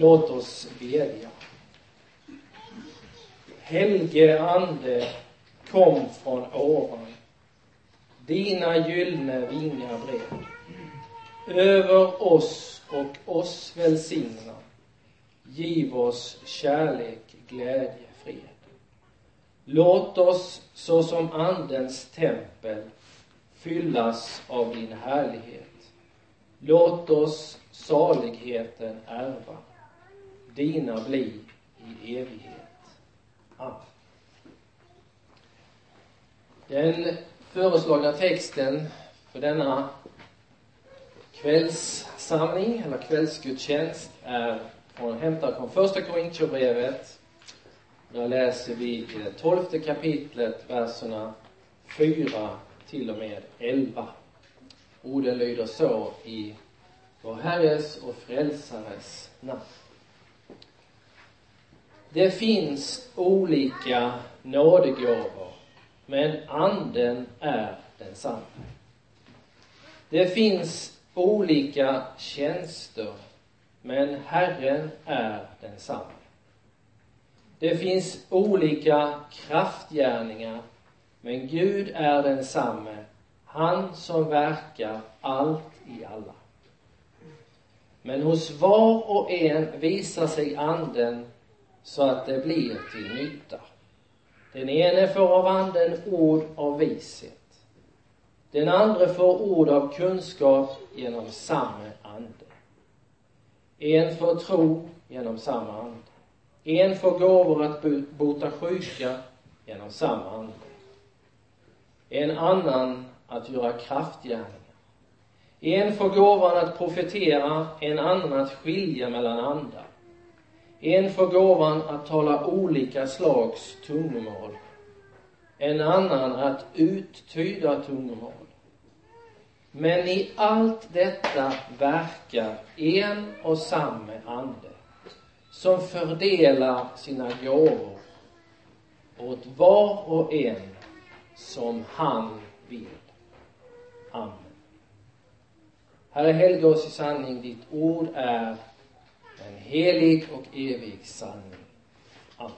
Låt oss bedja. Helge Ande, kom från ovan. Dina gyllene vingar bred. Över oss och oss välsigna. Giv oss kärlek, glädje, fred. Låt oss såsom Andens tempel fyllas av din härlighet. Låt oss saligheten ärva. Dina bli i evighet. Amen. Den föreslagna texten för denna kvällssamling eller kvällsgudstjänst är från, hämtad från första Korintierbrevet. Där läser vi i det tolfte kapitlet, verserna 4 till och med 11. Orden lyder så i vår Herres och Frälsares namn. Det finns olika nådegåvor, men anden är densamma. Det finns olika tjänster, men Herren är densamma. Det finns olika kraftgärningar, men Gud är densamme, han som verkar allt i alla. Men hos var och en visar sig anden så att det blir till nytta. Den ene får av anden ord av vishet. Den andra får ord av kunskap genom samma ande. En får tro genom samma ande. En får gåvor att bota sjuka genom samma ande. En annan att göra kraftgärningar. En får gåvan att profetera, en annan att skilja mellan andar. En får gåvan att tala olika slags tungomål. En annan att uttyda tungomål. Men i allt detta verkar en och samma ande som fördelar sina gåvor åt var och en som han vill. Amen. Herre, helga oss i sanning. Ditt ord är en helig och evig sanning. Amen.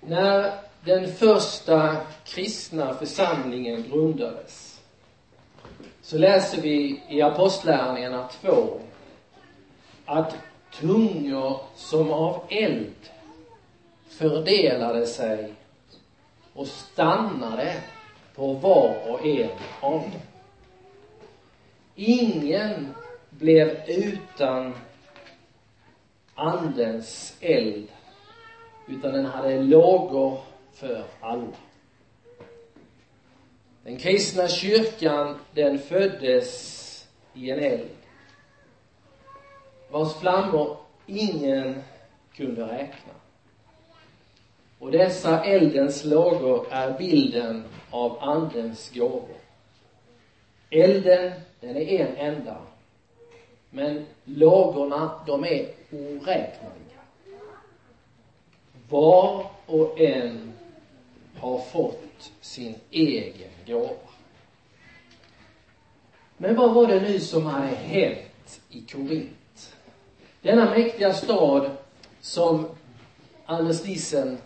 När den första kristna församlingen grundades så läser vi i Apostlärningarna 2 att tungor som av eld fördelade sig och stannade på var och en av dem. Ingen blev utan andens eld, utan den hade lågor för alla. Den kristna kyrkan, den föddes i en eld vars flammor ingen kunde räkna. Och dessa eldens lågor är bilden av andens gåvor. Elden, den är en enda. Men lågorna, de är oräkneliga. Var och en har fått sin egen gåva. Men vad var det nu som hade hänt i Korint? Denna mäktiga stad som Anders Nissen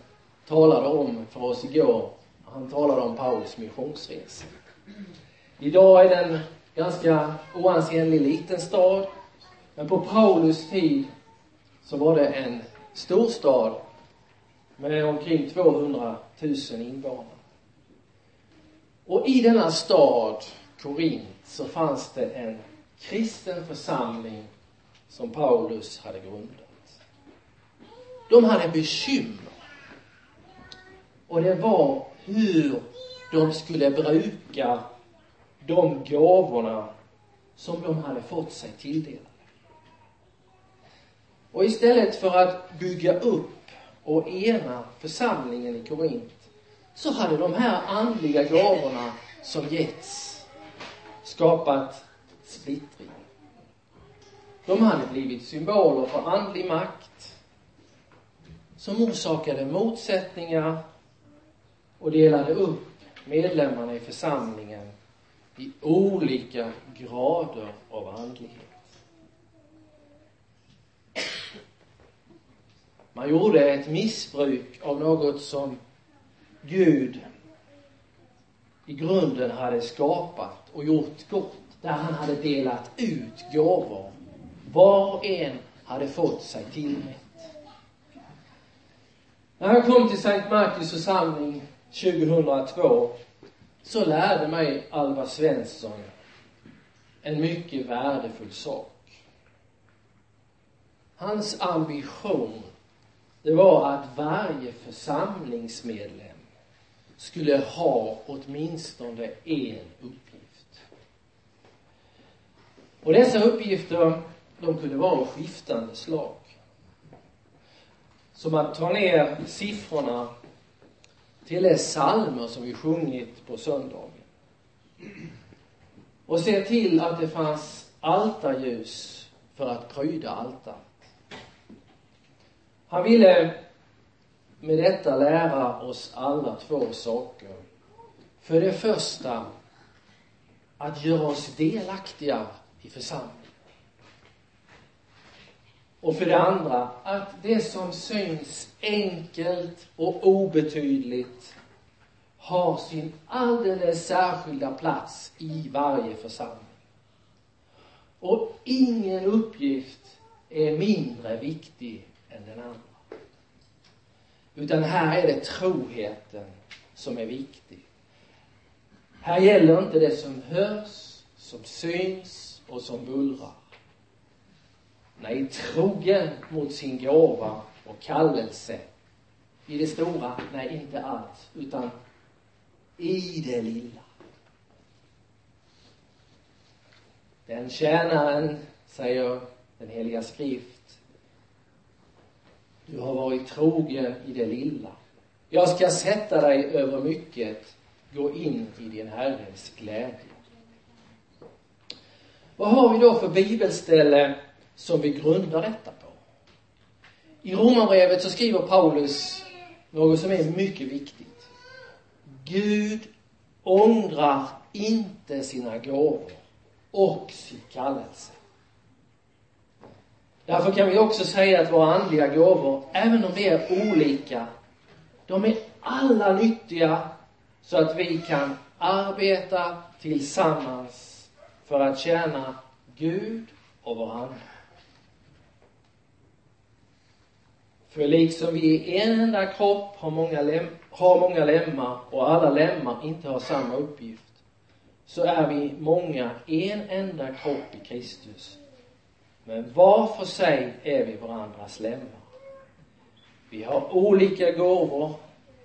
talade om för oss igår. Han talade om Paulus missionsresa. Idag är den ganska oansenlig liten stad. Men på Paulus tid så var det en stor stad med omkring 200 000 invånare. Och i denna stad, Korint, så fanns det en kristen församling som Paulus hade grundat. De hade bekymmer. Och det var hur de skulle bruka de gåvorna som de hade fått sig tilldelade. Och istället för att bygga upp och ena församlingen i Korint så hade de här andliga gåvorna som getts skapat splittring. De hade blivit symboler för andlig makt som orsakade motsättningar och delade upp medlemmarna i församlingen i olika grader av andlighet. Man gjorde ett missbruk av något som Gud i grunden hade skapat och gjort gott. Där han hade delat ut gåvor. Var och en hade fått sig tillmätt. När jag kom till Sankt Markus församling 2002 så lärde mig Alva Svensson en mycket värdefull sak. Hans ambition, det var att varje församlingsmedlem skulle ha åtminstone en uppgift. Och dessa uppgifter, de kunde vara av skiftande slag. Som att ta ner siffrorna till de psalmer som vi sjungit på söndagen. Och se till att det fanns altarljus för att pryda altaret. Han ville med detta lära oss alla två saker. För det första, att göra oss delaktiga i församlingen. Och för det andra, att det som syns enkelt och obetydligt har sin alldeles särskilda plats i varje församling. Och ingen uppgift är mindre viktig än den andra. Utan här är det troheten som är viktig. Här gäller inte det som hörs, som syns och som bullrar. Nej, trogen mot sin gåva och kallelse. I det stora? Nej, inte alls. Utan i det lilla. Den tjänaren, säger den heliga skrift, du har varit trogen i det lilla. Jag ska sätta dig över mycket. Gå in i din Herres glädje. Vad har vi då för bibelställe som vi grundar detta på? I Romarbrevet så skriver Paulus något som är mycket viktigt. Gud ångrar inte sina gåvor och sin kallelse. Därför kan vi också säga att våra andliga gåvor, även om de är olika, de är alla nyttiga så att vi kan arbeta tillsammans för att tjäna Gud och varandra. För liksom vi i en enda kropp har många, lem, har många lemmar och alla lemmar inte har samma uppgift, så är vi många en enda kropp i Kristus. Men var för sig är vi varandras lemmar. Vi har olika gåvor,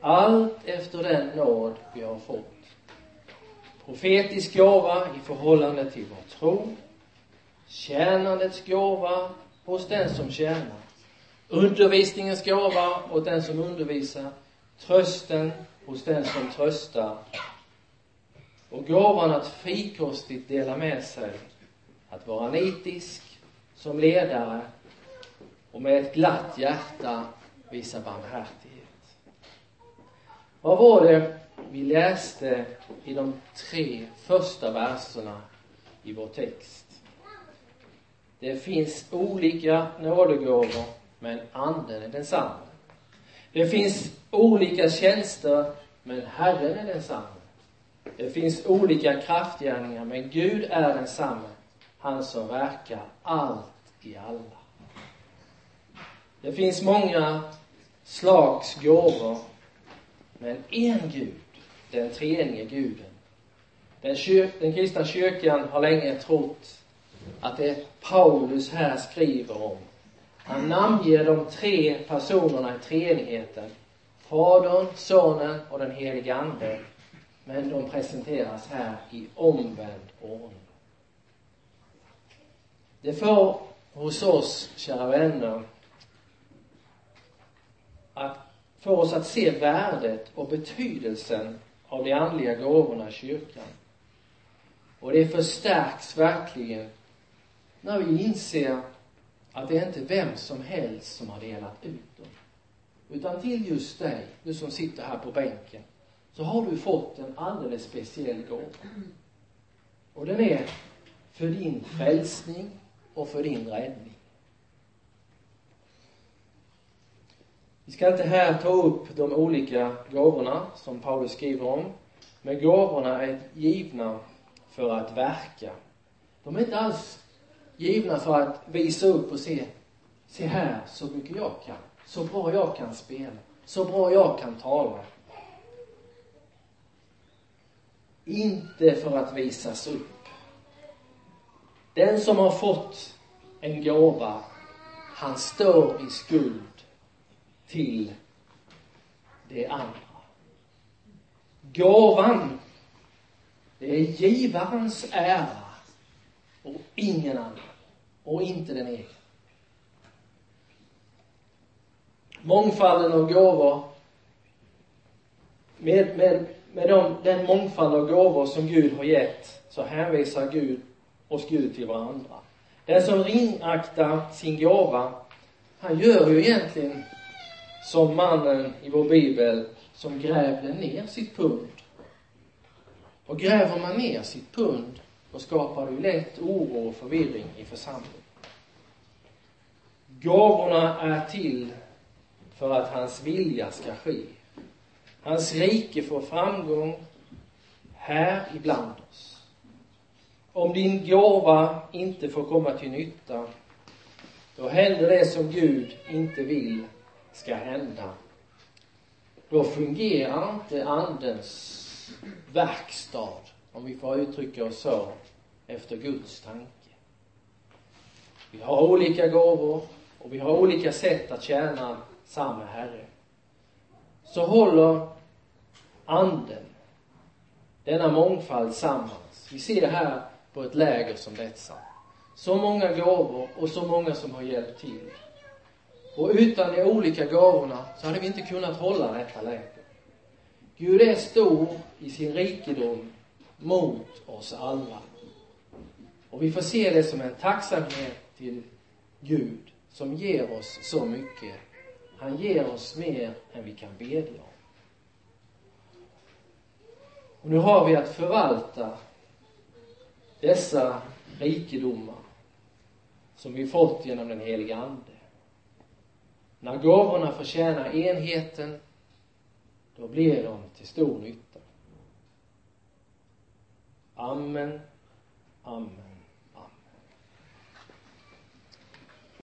allt efter den nåd vi har fått. Profetisk gåva i förhållande till vår tro, tjänandets gåva hos den som tjänar, undervisningens gåva åt den som undervisar, trösten hos den som tröstar och gåvan att frikostigt dela med sig, att vara nitisk, som ledare och med ett glatt hjärta visa barmhärtighet. Vad var det vi läste i de tre första verserna i vår text? Det finns olika nådegåvor, men anden är densamma. Det finns olika tjänster, men Herren är densamme. Det finns olika kraftgärningar, men Gud är densamme, han som verkar allt i alla. Det finns många slags gåvor, men en Gud, den treenige guden. Den, kyr, den kristna kyrkan har länge trott att det Paulus här skriver om. Han namnger de tre personerna i treenigheten. Fadern, Sonen och den helige Ande. Men de presenteras här i omvänd ordning. Det får hos oss, kära vänner, att få oss att se värdet och betydelsen av de andliga gåvorna i kyrkan. Och det förstärks verkligen när vi inser att det är inte vem som helst som har delat ut dem. Utan till just dig, du som sitter här på bänken, så har du fått en alldeles speciell gåva. Och den är för din frälsning och för din räddning. Vi ska inte här ta upp de olika gåvorna som Paulus skriver om. Men gåvorna är givna för att verka. De är inte alls givna för att visa upp och se, se här så mycket jag kan. Så bra jag kan spela. Så bra jag kan tala. Inte för att visas upp. Den som har fått en gåva, han står i skuld till det andra. Gåvan, det är givarens ära och ingen annan. Och inte den egen. Mångfalden av gåvor med, med, med de, den mångfald av gåvor som Gud har gett så hänvisar Gud oss Gud till varandra. Den som ringaktar sin gåva, han gör ju egentligen som mannen i vår bibel som grävde ner sitt pund. Och gräver man ner sitt pund, då skapar du lätt oro och förvirring i församlingen. Gåvorna är till för att hans vilja ska ske. Hans rike får framgång här ibland oss. Om din gåva inte får komma till nytta, då händer det som Gud inte vill ska hända. Då fungerar inte andens verkstad, om vi får uttrycka oss så, efter Guds tanke. Vi har olika gåvor och vi har olika sätt att tjäna samma Herre. Så håller anden denna mångfald sammans. Vi ser det här på ett läger som detta. Så många gåvor och så många som har hjälpt till. Och utan de olika gåvorna så hade vi inte kunnat hålla detta läger. Gud är stor i sin rikedom mot oss alla. Och vi får se det som en tacksamhet till Gud som ger oss så mycket. Han ger oss mer än vi kan bedja om. Och nu har vi att förvalta dessa rikedomar som vi fått genom den heliga Ande. När gåvorna förtjänar enheten, då blir de till stor nytta. Amen. Amen.